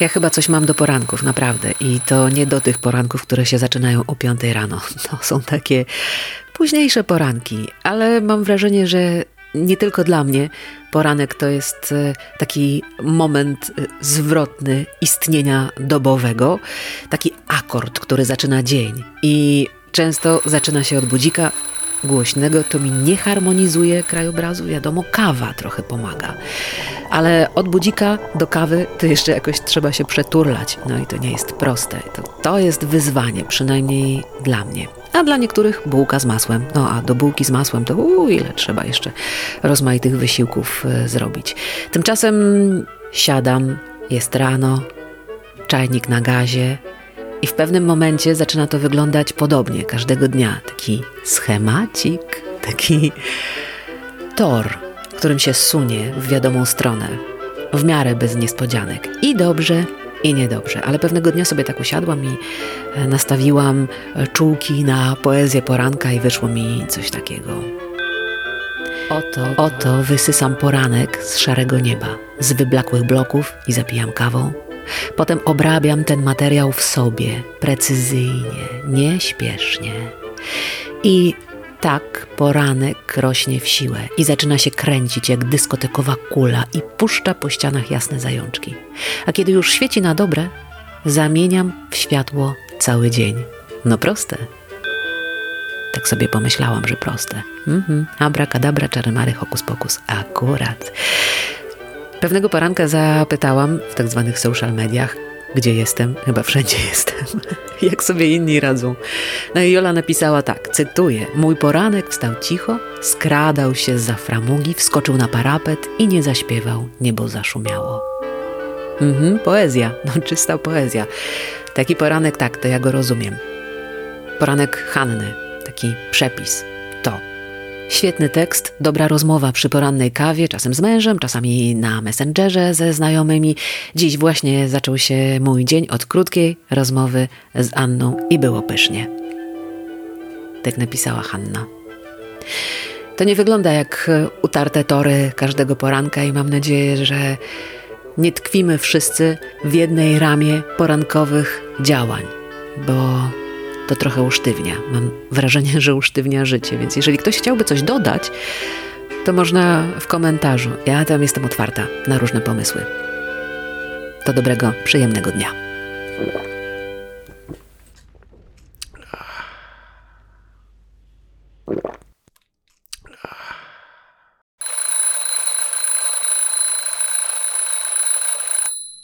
Ja chyba coś mam do poranków, naprawdę. I to nie do tych poranków, które się zaczynają o 5 rano. To są takie późniejsze poranki, ale mam wrażenie, że nie tylko dla mnie poranek to jest e, taki moment e, zwrotny istnienia dobowego, taki akord, który zaczyna dzień. I często zaczyna się od budzika, głośnego, to mi nie harmonizuje krajobrazu. Wiadomo, kawa trochę pomaga. Ale od budzika do kawy to jeszcze jakoś trzeba się przeturlać. No i to nie jest proste. To, to jest wyzwanie, przynajmniej dla mnie. A dla niektórych bułka z masłem. No a do bułki z masłem to uu, ile trzeba jeszcze rozmaitych wysiłków y, zrobić. Tymczasem siadam, jest rano, czajnik na gazie, i w pewnym momencie zaczyna to wyglądać podobnie każdego dnia. Taki schemacik, taki tor, którym się sunie w wiadomą stronę. W miarę bez niespodzianek. I dobrze, i niedobrze. Ale pewnego dnia sobie tak usiadłam i e, nastawiłam e, czułki na poezję poranka i wyszło mi coś takiego. Oto, oto wysysam poranek z szarego nieba, z wyblakłych bloków i zapijam kawą Potem obrabiam ten materiał w sobie precyzyjnie, nieśpiesznie. I tak poranek rośnie w siłę i zaczyna się kręcić jak dyskotekowa kula i puszcza po ścianach jasne zajączki. A kiedy już świeci na dobre, zamieniam w światło cały dzień. No proste. Tak sobie pomyślałam, że proste. Mhm. Abracadabra, czarymary, hokus pokus. Akurat. Pewnego poranka zapytałam w tak zwanych social mediach, gdzie jestem, chyba wszędzie jestem, jak sobie inni radzą. No i Jola napisała tak, cytuję: Mój poranek wstał cicho, skradał się za framugi, wskoczył na parapet i nie zaśpiewał, niebo zaszumiało. Mhm, poezja, no czysta poezja. Taki poranek, tak, to ja go rozumiem. Poranek Hanny, taki przepis. Świetny tekst, dobra rozmowa przy porannej kawie, czasem z mężem, czasami na Messengerze ze znajomymi. Dziś właśnie zaczął się mój dzień od krótkiej rozmowy z Anną i było pysznie. Tak napisała Hanna. To nie wygląda jak utarte tory każdego poranka i mam nadzieję, że nie tkwimy wszyscy w jednej ramie porankowych działań, bo to trochę usztywnia. Mam wrażenie, że usztywnia życie, więc jeżeli ktoś chciałby coś dodać, to można w komentarzu. Ja tam jestem otwarta na różne pomysły. To dobrego, przyjemnego dnia.